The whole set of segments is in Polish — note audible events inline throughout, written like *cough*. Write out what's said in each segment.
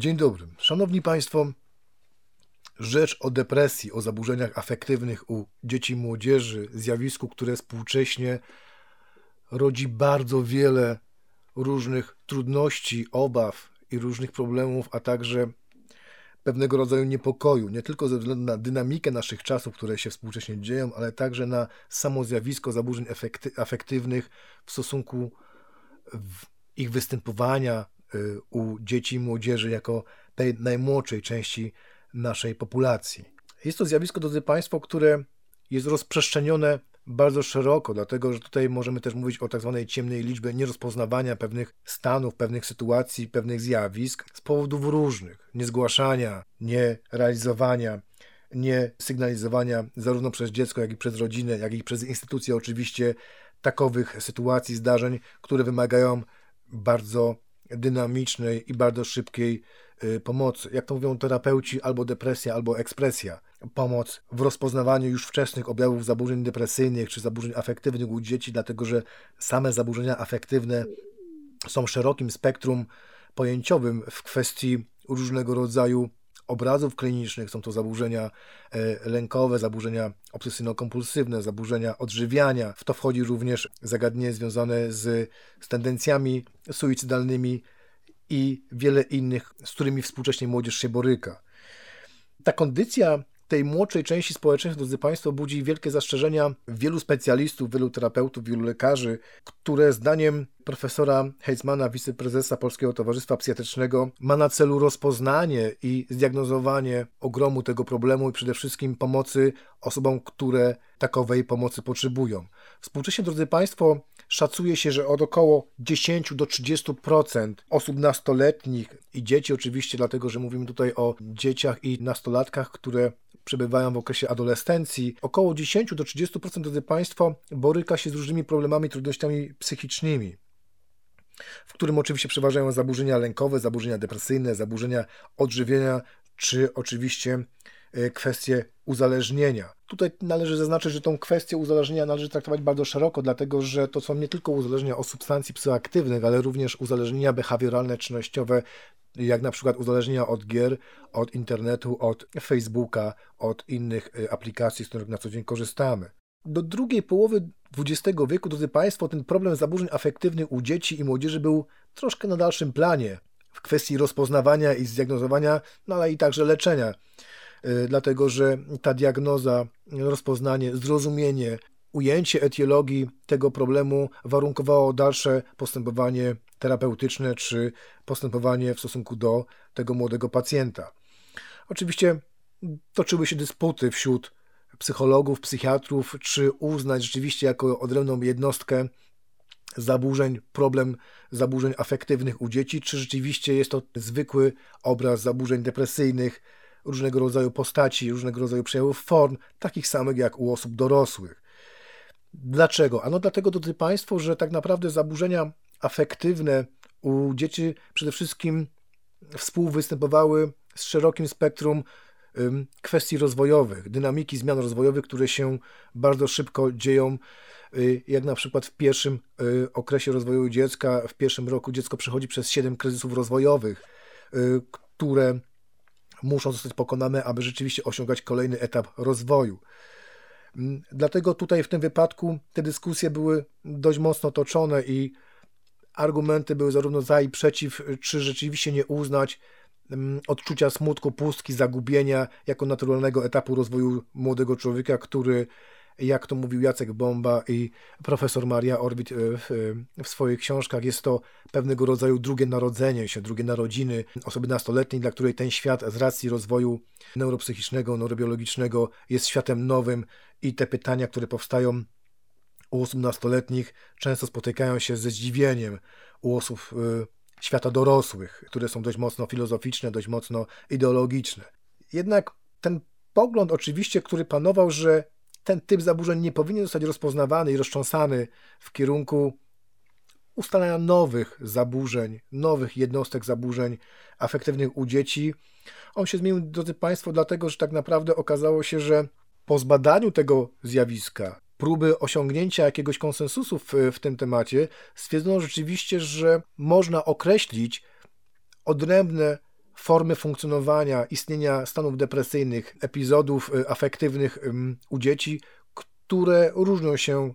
Dzień dobry. Szanowni Państwo, rzecz o depresji, o zaburzeniach afektywnych u dzieci i młodzieży, zjawisku, które współcześnie rodzi bardzo wiele różnych trudności, obaw i różnych problemów, a także pewnego rodzaju niepokoju, nie tylko ze względu na dynamikę naszych czasów, które się współcześnie dzieją, ale także na samo zjawisko zaburzeń afektywnych w stosunku ich występowania u dzieci i młodzieży jako tej najmłodszej części naszej populacji. Jest to zjawisko, drodzy Państwo, które jest rozprzestrzenione bardzo szeroko, dlatego że tutaj możemy też mówić o tak zwanej ciemnej liczbie nierozpoznawania pewnych stanów, pewnych sytuacji, pewnych zjawisk z powodów różnych. Niezgłaszania, nierealizowania, nie sygnalizowania zarówno przez dziecko, jak i przez rodzinę, jak i przez instytucje oczywiście takowych sytuacji, zdarzeń, które wymagają bardzo dynamicznej i bardzo szybkiej y, pomocy. Jak to mówią terapeuci, albo depresja, albo ekspresja. Pomoc w rozpoznawaniu już wczesnych objawów zaburzeń depresyjnych czy zaburzeń afektywnych u dzieci, dlatego że same zaburzenia afektywne są szerokim spektrum pojęciowym w kwestii różnego rodzaju obrazów klinicznych. Są to zaburzenia e, lękowe, zaburzenia obsesyjno-kompulsywne, zaburzenia odżywiania. W to wchodzi również zagadnienie związane z, z tendencjami suicydalnymi i wiele innych, z którymi współcześnie młodzież się boryka. Ta kondycja tej młodszej części społeczeństwa, drodzy Państwo, budzi wielkie zastrzeżenia wielu specjalistów, wielu terapeutów, wielu lekarzy, które zdaniem profesora Heitzmana, wiceprezesa Polskiego Towarzystwa Psychiatrycznego, ma na celu rozpoznanie i zdiagnozowanie ogromu tego problemu i przede wszystkim pomocy osobom, które takowej pomocy potrzebują. Współcześnie, drodzy Państwo, szacuje się, że od około 10 do 30% osób nastoletnich i dzieci, oczywiście, dlatego że mówimy tutaj o dzieciach i nastolatkach, które przebywają w okresie adolescencji. Około 10 do 30% drodzy Państwo boryka się z różnymi problemami, trudnościami psychicznymi w którym oczywiście przeważają zaburzenia lękowe, zaburzenia depresyjne, zaburzenia odżywienia, czy oczywiście e, kwestie uzależnienia. Tutaj należy zaznaczyć, że tą kwestię uzależnienia należy traktować bardzo szeroko, dlatego że to są nie tylko uzależnienia od substancji psychoaktywnych, ale również uzależnienia behawioralne, czynnościowe, jak na przykład uzależnienia od gier, od internetu, od Facebooka, od innych y, aplikacji, z których na co dzień korzystamy. Do drugiej połowy XX wieku, drodzy Państwo, ten problem zaburzeń afektywnych u dzieci i młodzieży był troszkę na dalszym planie w kwestii rozpoznawania i zdiagnozowania, no ale i także leczenia. Y, dlatego, że ta diagnoza, rozpoznanie, zrozumienie, ujęcie etiologii tego problemu warunkowało dalsze postępowanie terapeutyczne czy postępowanie w stosunku do tego młodego pacjenta. Oczywiście toczyły się dysputy wśród psychologów, psychiatrów, czy uznać rzeczywiście jako odrębną jednostkę zaburzeń, problem zaburzeń afektywnych u dzieci, czy rzeczywiście jest to zwykły obraz zaburzeń depresyjnych, różnego rodzaju postaci, różnego rodzaju przejawów form, takich samych jak u osób dorosłych. Dlaczego? Ano dlatego, drodzy Państwo, że tak naprawdę zaburzenia afektywne u dzieci przede wszystkim współwystępowały z szerokim spektrum kwestii rozwojowych, dynamiki zmian rozwojowych, które się bardzo szybko dzieją, y, jak na przykład w pierwszym y, okresie rozwoju dziecka, w pierwszym roku dziecko przechodzi przez siedem kryzysów rozwojowych, y, które muszą zostać pokonane, aby rzeczywiście osiągać kolejny etap rozwoju. Dlatego tutaj w tym wypadku te dyskusje były dość mocno toczone i argumenty były zarówno za i przeciw, czy rzeczywiście nie uznać odczucia smutku, pustki, zagubienia jako naturalnego etapu rozwoju młodego człowieka, który jak to mówił Jacek Bomba i profesor Maria Orbit e, w, w, swoich książkach, jest to pewnego rodzaju drugie narodzenie się, drugie narodziny osoby nastoletniej, dla której ten świat z racji rozwoju neuropsychicznego, neurobiologicznego jest światem nowym i te pytania, które powstają u osób nastoletnich, często spotykają się ze zdziwieniem u osób y, świata dorosłych, które są dość mocno filozoficzne, dość mocno ideologiczne. Jednak ten pogląd, oczywiście, który panował, że ten typ zaburzeń nie powinien zostać rozpoznawany i roztrząsany w kierunku ustalania nowych zaburzeń, nowych jednostek zaburzeń afektywnych u dzieci. On się zmienił, drodzy Państwo, dlatego, że tak naprawdę okazało się, że po zbadaniu tego zjawiska, próby osiągnięcia jakiegoś konsensusu w, w tym temacie, stwierdzono rzeczywiście, że można określić odrębne formy funkcjonowania, istnienia stanów depresyjnych, epizodów y, afektywnych u dzieci, które różnią się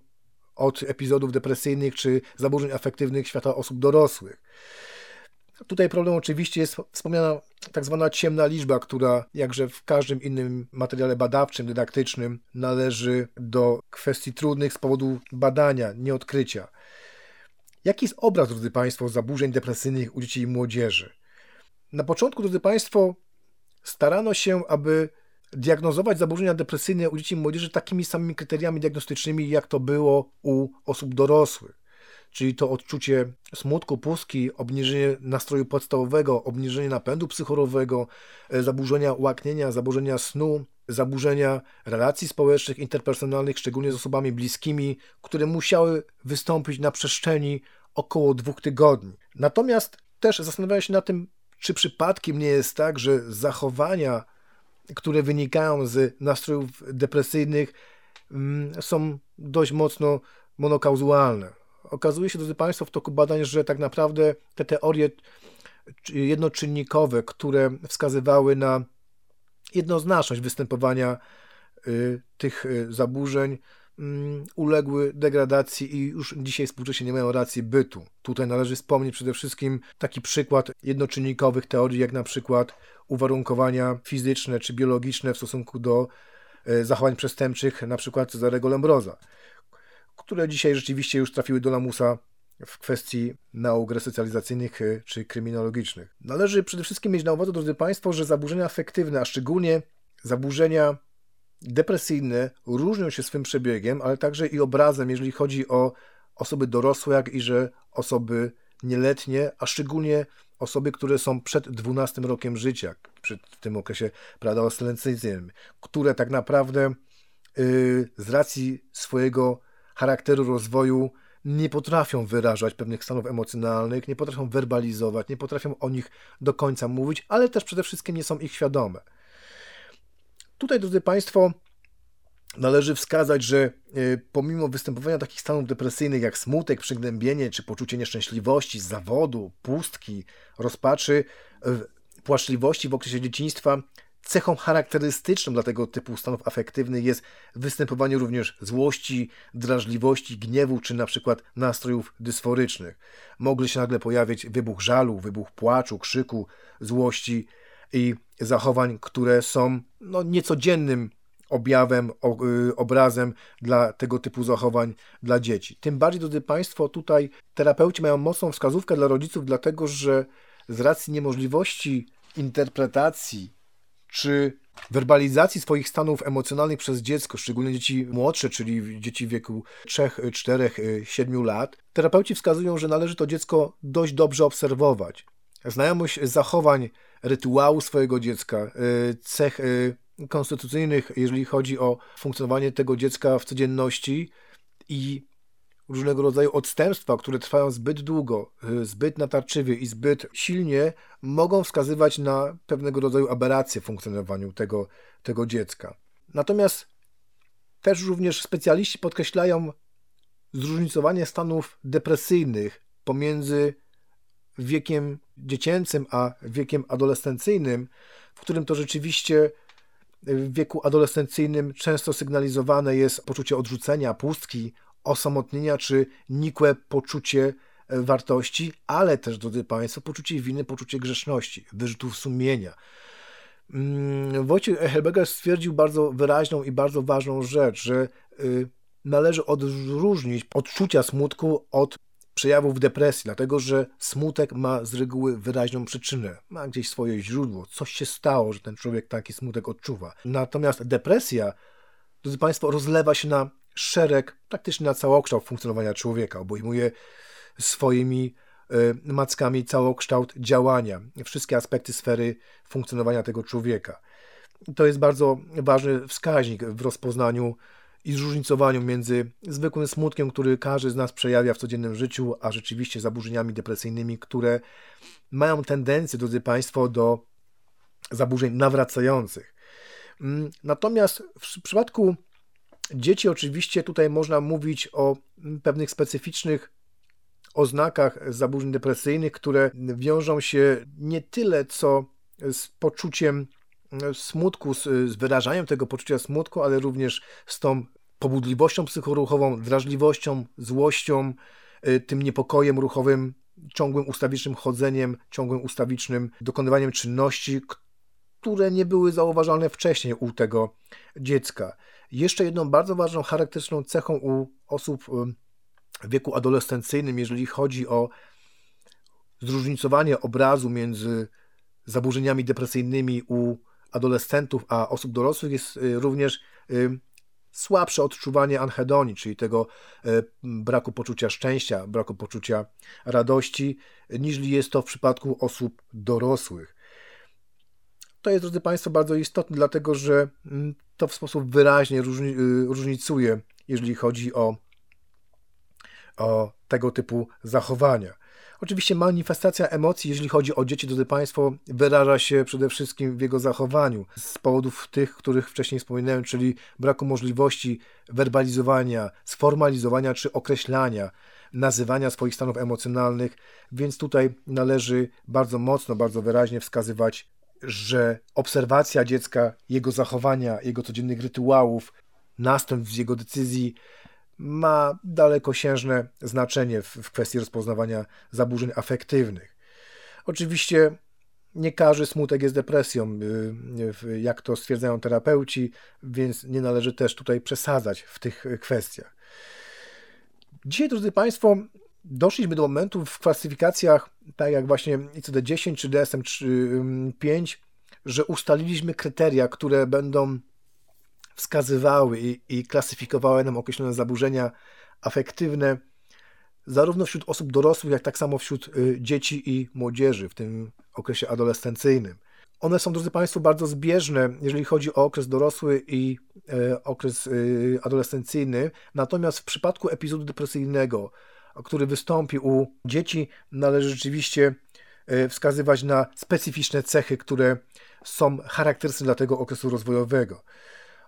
od epizodów depresyjnych czy zaburzeń afektywnych świata osób dorosłych. Tutaj problem oczywiście jest wspomniana tak zwana ciemna liczba, która jakże w każdym innym materiale badawczym, dydaktycznym należy do kwestii trudnych z powodu badania, nie odkrycia. Jaki jest obraz, drodzy Państwo, zaburzeń depresyjnych u dzieci i młodzieży? Na początku, drodzy Państwo, starano się, aby diagnozować zaburzenia depresyjne u dzieci i młodzieży takimi samymi kryteriami diagnostycznymi, jak to było u osób dorosłych. Czyli to odczucie smutku, pustki, obniżenie nastroju podstawowego, obniżenie napędu psychorowego, e, zaburzenia łaknienia, zaburzenia snu, zaburzenia relacji społecznych, interpersonalnych, szczególnie z osobami bliskimi, które musiały wystąpić na przestrzeni około dwóch tygodni. Natomiast też zastanawiałem się nad tym, czy przypadkiem nie jest tak, że zachowania, które wynikają z nastrojów depresyjnych, mm, są dość mocno monokauzualne. Okazuje się, drodzy Państwo, w toku badań, że tak naprawdę te teorie jednoczynnikowe, które wskazywały na jednoznaczność występowania y, tych y, zaburzeń, mm, uległy degradacji i już dzisiaj współcześnie nie mają racji bytu. Tutaj należy wspomnieć przede wszystkim taki przykład jednoczynnikowych teorii, jak na przykład uwarunkowania fizyczne czy biologiczne w stosunku do y, zachowań przestępczych, na przykład Cezarego Lembroza, które dzisiaj rzeczywiście już trafiły do lamusa w kwestii nauk resocjalizacyjnych y, czy kryminologicznych. Należy przede wszystkim mieć na uwadze, drodzy Państwo, że zaburzenia afektywne, a szczególnie zaburzenia depresyjne różnią się swym przebiegiem, ale także i obrazem, jeżeli chodzi o osoby dorosłe, jak i że osoby nieletnie, a szczególnie osoby, które są przed 12 rokiem życia, przed tym okresie preadolescencyjnym, które tak naprawdę yy, z racji swojego charakteru rozwoju nie potrafią wyrażać pewnych stanów emocjonalnych, nie potrafią werbalizować, nie potrafią o nich do końca mówić, ale też przede wszystkim nie są ich świadome. Tutaj, drodzy Państwo, należy wskazać, że e, pomimo występowania takich stanów depresyjnych jak smutek, przygnębienie czy poczucie nieszczęśliwości zawodu, pustki, rozpaczy, płaczliwości w okresie dzieciństwa, Cechą charakterystyczną dla tego typu stanów afektywnych jest występowanie również złości, drażliwości, gniewu czy na przykład nastrojów dysforycznych. Mogli się nagle pojawić wybuch żalu, wybuch płaczu, krzyku, złości i zachowań, które są no, niecodziennym objawem, y, obrazem dla tego typu zachowań dla dzieci. Tym bardziej, drodzy Państwo, tutaj terapeuci mają mocną wskazówkę dla rodziców, dlatego że z racji niemożliwości interpretacji czy werbalizacji swoich stanów emocjonalnych przez dziecko, szczególnie dzieci młodsze, czyli dzieci w wieku 3, 4, 7 lat, terapeuci wskazują, że należy to dziecko dość dobrze obserwować. Znajomość zachowań, rytuału swojego dziecka, y, cech y, konstytucyjnych, jeżeli chodzi o funkcjonowanie tego dziecka w codzienności i różnego rodzaju odstępstwa, które trwają zbyt długo, y, zbyt natarczywie i zbyt silnie, mogą wskazywać na pewnego rodzaju aberracje w funkcjonowaniu tego, tego dziecka. Natomiast też również specjaliści podkreślają zróżnicowanie stanów depresyjnych pomiędzy wiekiem dziecięcym a wiekiem adolescencyjnym, w którym to rzeczywiście w wieku adolescencyjnym często sygnalizowane jest poczucie odrzucenia, pustki, osamotnienia czy nikłe poczucie e, wartości, ale też, drodzy Państwo, poczucie winy, poczucie grzeszności, wyrzutów sumienia. Mm, Wojciech Helberger stwierdził bardzo wyraźną i bardzo ważną rzecz, że y, należy odróżnić odczucia smutku od przejawów depresji, dlatego że smutek ma z reguły wyraźną przyczynę, ma gdzieś swoje źródło, coś się stało, że ten człowiek taki smutek odczuwa. Natomiast depresja, drodzy Państwo, rozlewa się na szereg, praktycznie na całokształt funkcjonowania człowieka. Obejmuje swoimi e, mackami całokształt działania, wszystkie aspekty sfery funkcjonowania tego człowieka. To jest bardzo ważny wskaźnik w rozpoznaniu i zróżnicowaniu między zwykłym smutkiem, który każdy z nas przejawia w codziennym życiu, a rzeczywiście zaburzeniami depresyjnymi, które mają tendencję, drodzy Państwo, do zaburzeń nawracających. Mm, natomiast w przypadku Dzieci oczywiście tutaj można mówić o pewnych specyficznych oznakach zaburzeń depresyjnych, które wiążą się nie tyle co z poczuciem smutku, z, wyrażaniem tego poczucia smutku, ale również z tą pobudliwością psychoruchową, drażliwością, złością, y, tym niepokojem ruchowym, ciągłym ustawicznym chodzeniem, ciągłym ustawicznym dokonywaniem czynności, które nie były zauważalne wcześniej u tego dziecka. Jeszcze jedną bardzo ważną charakterystyczną cechą u osób w wieku adolescencyjnym, jeżeli chodzi o zróżnicowanie obrazu między zaburzeniami depresyjnymi u adolescentów a osób dorosłych, jest y, również słabsze odczuwanie anhedonii, czyli tego y, braku poczucia szczęścia, braku poczucia radości, niż jest to w przypadku osób dorosłych. To jest, drodzy Państwo, bardzo istotne, dlatego że mm, to w sposób wyraźnie różni, różnicuje, jeżeli chodzi o, o tego typu zachowania. Oczywiście manifestacja emocji, jeżeli chodzi o dzieci, drodzy Państwo, wyraża się przede wszystkim w jego zachowaniu z powodów tych, których wcześniej wspominałem, czyli braku możliwości werbalizowania, sformalizowania czy określania, nazywania swoich stanów emocjonalnych, więc tutaj należy bardzo mocno, bardzo wyraźnie wskazywać, że obserwacja dziecka, jego zachowania, jego codziennych rytuałów, następstw jego decyzji ma dalekosiężne znaczenie w, w kwestii rozpoznawania zaburzeń afektywnych. Oczywiście nie każdy smutek jest depresją, y, jak to stwierdzają terapeuci, więc nie należy też tutaj przesadzać w tych kwestiach. Dzisiaj, drodzy Państwo, doszliśmy do momentu w klasyfikacjach, tak jak właśnie ICD-10 czy DSM-5, że ustaliliśmy kryteria, które będą wskazywały i, i klasyfikowały nam określone zaburzenia afektywne, zarówno wśród osób dorosłych, jak tak samo wśród y, dzieci i młodzieży w tym okresie adolescencyjnym. One są, drodzy Państwo, bardzo zbieżne, jeżeli chodzi o okres dorosły i e, okres y, adolescencyjny. Natomiast w przypadku epizodu depresyjnego, który wystąpi u dzieci, należy rzeczywiście e, wskazywać na specyficzne cechy, które są charakterystyczne dla tego okresu rozwojowego.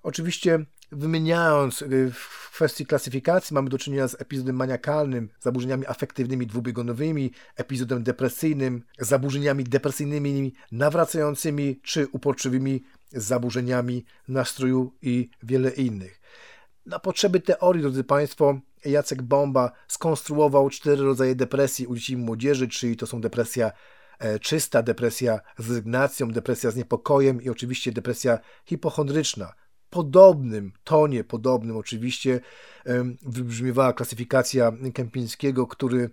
Oczywiście wymieniając y, w kwestii klasyfikacji, mamy do czynienia z epizodem maniakalnym, zaburzeniami afektywnymi dwubiegunowymi, epizodem depresyjnym, zaburzeniami depresyjnymi nawracającymi czy uporczywymi zaburzeniami nastroju i wiele innych. Na potrzeby teorii, drodzy Państwo, Jacek Bomba skonstruował cztery rodzaje depresji u dzieci i młodzieży, czyli to są depresja e, czysta, depresja z rezygnacją, depresja z niepokojem i oczywiście depresja hipochondryczna podobnym tonie, podobnym oczywiście, wybrzmiewała klasyfikacja Kępińskiego, który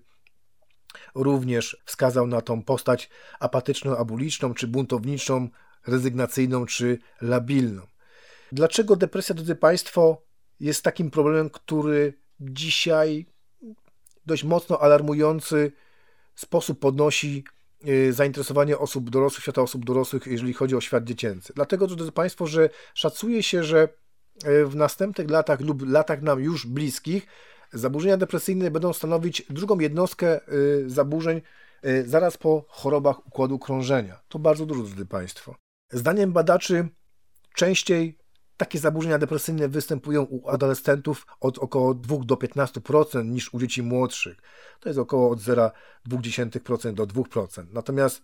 również wskazał na tą postać apatyczną, abuliczną, czy buntowniczą, rezygnacyjną, czy labilną. Dlaczego depresja, drodzy Państwo, jest takim problemem, który dzisiaj dość mocno alarmujący sposób podnosi Y, zainteresowanie osób dorosłych, świata osób dorosłych, jeżeli chodzi o świat dziecięcy. Dlatego, drodzy Państwo, że szacuje się, że y, w następnych latach lub latach nam już bliskich zaburzenia depresyjne będą stanowić drugą jednostkę y, zaburzeń zaraz po chorobach układu krążenia. To bardzo dużo, drodzy Państwo. Zdaniem badaczy częściej takie zaburzenia depresyjne występują u adolescentów od około 2 do 15% niż u dzieci młodszych. To jest około od 0,2% do 2%. Natomiast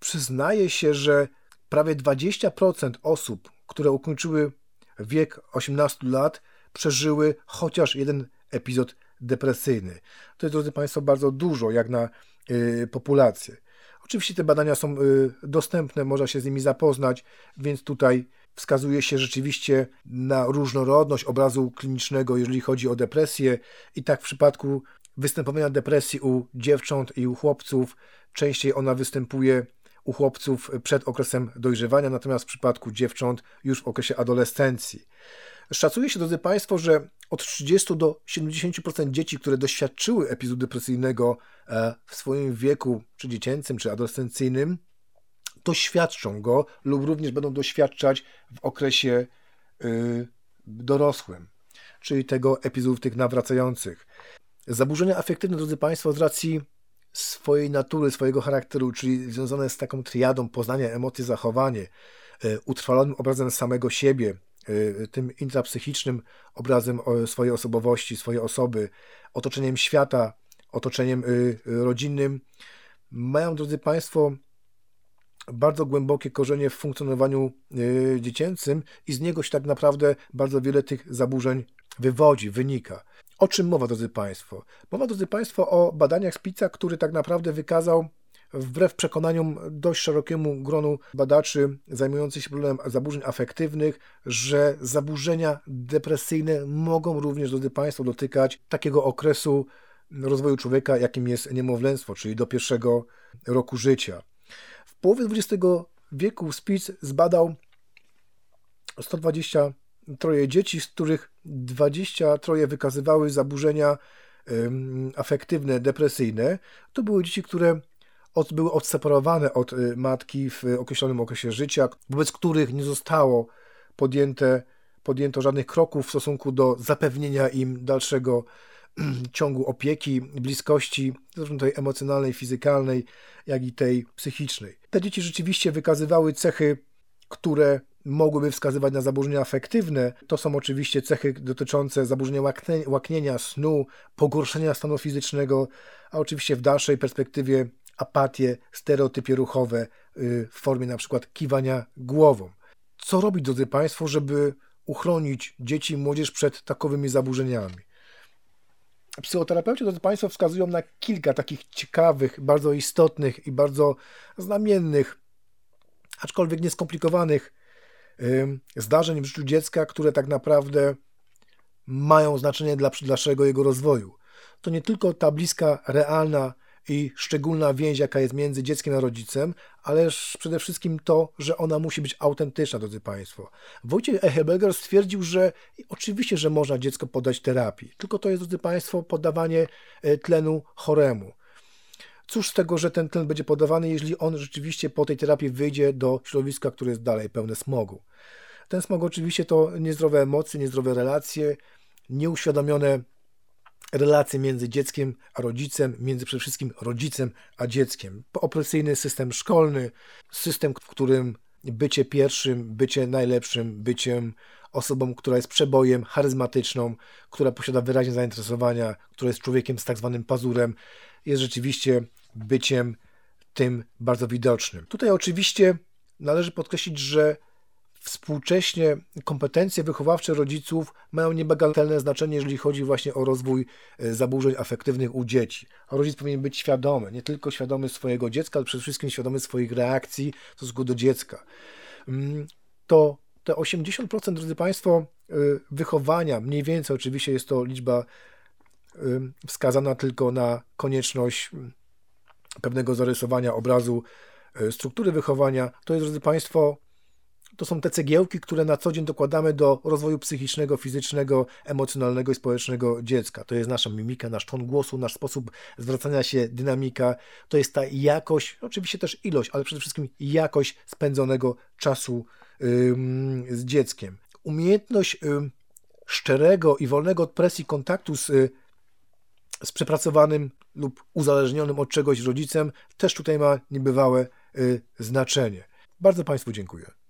przyznaje się, że prawie 20% osób, które ukończyły wiek 18 lat, przeżyły chociaż jeden epizod depresyjny. To jest, drodzy Państwo, bardzo dużo jak na y, populację. Oczywiście te badania są y, dostępne, można się z nimi zapoznać, więc tutaj wskazuje się rzeczywiście na różnorodność obrazu klinicznego, jeżeli chodzi o depresję, i tak w przypadku występowania depresji u dziewcząt i u chłopców, częściej ona występuje u chłopców przed okresem dojrzewania, natomiast w przypadku dziewcząt już w okresie adolescencji. Szacuje się, drodzy Państwo, że od 30 do 70% dzieci, które doświadczyły epizodu depresyjnego e, w swoim wieku, czy dziecięcym, czy adolescencyjnym, doświadczą go lub również będą doświadczać w okresie y, dorosłym, czyli tego epizodów tych nawracających. Zaburzenia afektywne, drodzy Państwo, z racji swojej natury, swojego charakteru, czyli związane z taką triadą poznania, emocje, zachowanie, y, utrwalonym obrazem samego siebie, y, tym intrapsychicznym obrazem swojej osobowości, swojej osoby, otoczeniem świata, otoczeniem rodzinnym, mają, drodzy Państwo, bardzo głębokie korzenie w funkcjonowaniu y, dziecięcym i z niego się tak naprawdę bardzo wiele tych zaburzeń wywodzi, wynika. O czym mowa, drodzy Państwo? Mowa, drodzy Państwo, o badaniach Spica, który tak naprawdę wykazał wbrew przekonaniom dość szerokiemu gronu badaczy zajmujących się problemem zaburzeń afektywnych, że zaburzenia depresyjne mogą również, drodzy Państwo, dotykać takiego okresu rozwoju człowieka, jakim jest niemowlęctwo, czyli do pierwszego roku życia. Połowie XX wieku Spitz zbadał 123 dzieci, z których 23 wykazywały zaburzenia afektywne, depresyjne. To były dzieci, które od, były odseparowane od y, matki w określonym okresie życia, wobec których nie zostało podjęte, podjęto żadnych kroków w stosunku do zapewnienia im dalszego *clears throat* ciągu opieki, bliskości, zarówno tej emocjonalnej, fizykalnej, jak i tej psychicznej. Te dzieci rzeczywiście wykazywały cechy, które mogłyby wskazywać na zaburzenia afektywne. To są oczywiście cechy dotyczące zaburzenia łaknienia, snu, pogorszenia stanu fizycznego, a oczywiście w dalszej perspektywie apatię, stereotypie ruchowe y, w formie na przykład kiwania głową. Co robić, drodzy Państwo, żeby uchronić dzieci i młodzież przed takowymi zaburzeniami? Psychoterapeuci, drodzy Państwo, wskazują na kilka takich ciekawych, bardzo istotnych i bardzo znamiennych, aczkolwiek nieskomplikowanych zdarzeń w życiu dziecka, które tak naprawdę mają znaczenie dla dalszego jego rozwoju. To nie tylko ta bliska, realna i szczególna więź, jaka jest między dzieckiem a rodzicem, ale przede wszystkim to, że ona musi być autentyczna, drodzy Państwo. Wojciech Echeberger stwierdził, że oczywiście, że można dziecko podać terapii, tylko to jest, drodzy Państwo, podawanie e, tlenu choremu. Cóż z tego, że ten tlen będzie podawany, jeśli on rzeczywiście po tej terapii wyjdzie do środowiska, które jest dalej pełne smogu. Ten smog oczywiście to niezdrowe emocje, niezdrowe relacje, nieuświadomione relacje między dzieckiem a rodzicem, między przede wszystkim rodzicem a dzieckiem. Opresyjny system szkolny, system, w którym bycie pierwszym, bycie najlepszym, byciem osobą, która jest przebojem, charyzmatyczną, która posiada wyraźne zainteresowania, która jest człowiekiem z tak zwanym pazurem, jest rzeczywiście byciem tym bardzo widocznym. Tutaj oczywiście należy podkreślić, że współcześnie kompetencje wychowawcze rodziców mają niebagatelne znaczenie, jeżeli chodzi właśnie o rozwój e, zaburzeń afektywnych u dzieci. rodzic powinien być świadomy, nie tylko świadomy swojego dziecka, ale przede wszystkim świadomy swoich reakcji w stosunku do dziecka. Mm, to te 80%, drodzy Państwo, e, wychowania, mniej więcej oczywiście jest to liczba e, wskazana tylko na konieczność mm, pewnego zarysowania obrazu struktury wychowania, to jest, drodzy Państwo, to są te cegiełki, które na co dzień dokładamy do rozwoju psychicznego, fizycznego, emocjonalnego i społecznego dziecka. To jest nasza mimika, nasz ton głosu, nasz sposób zwracania się, dynamika. To jest ta jakość, oczywiście też ilość, ale przede wszystkim jakość spędzonego czasu z dzieckiem. Umiejętność szczerego i wolnego od presji kontaktu z, z przepracowanym lub uzależnionym od czegoś rodzicem też tutaj ma niebywałe y, znaczenie. Bardzo Państwu dziękuję.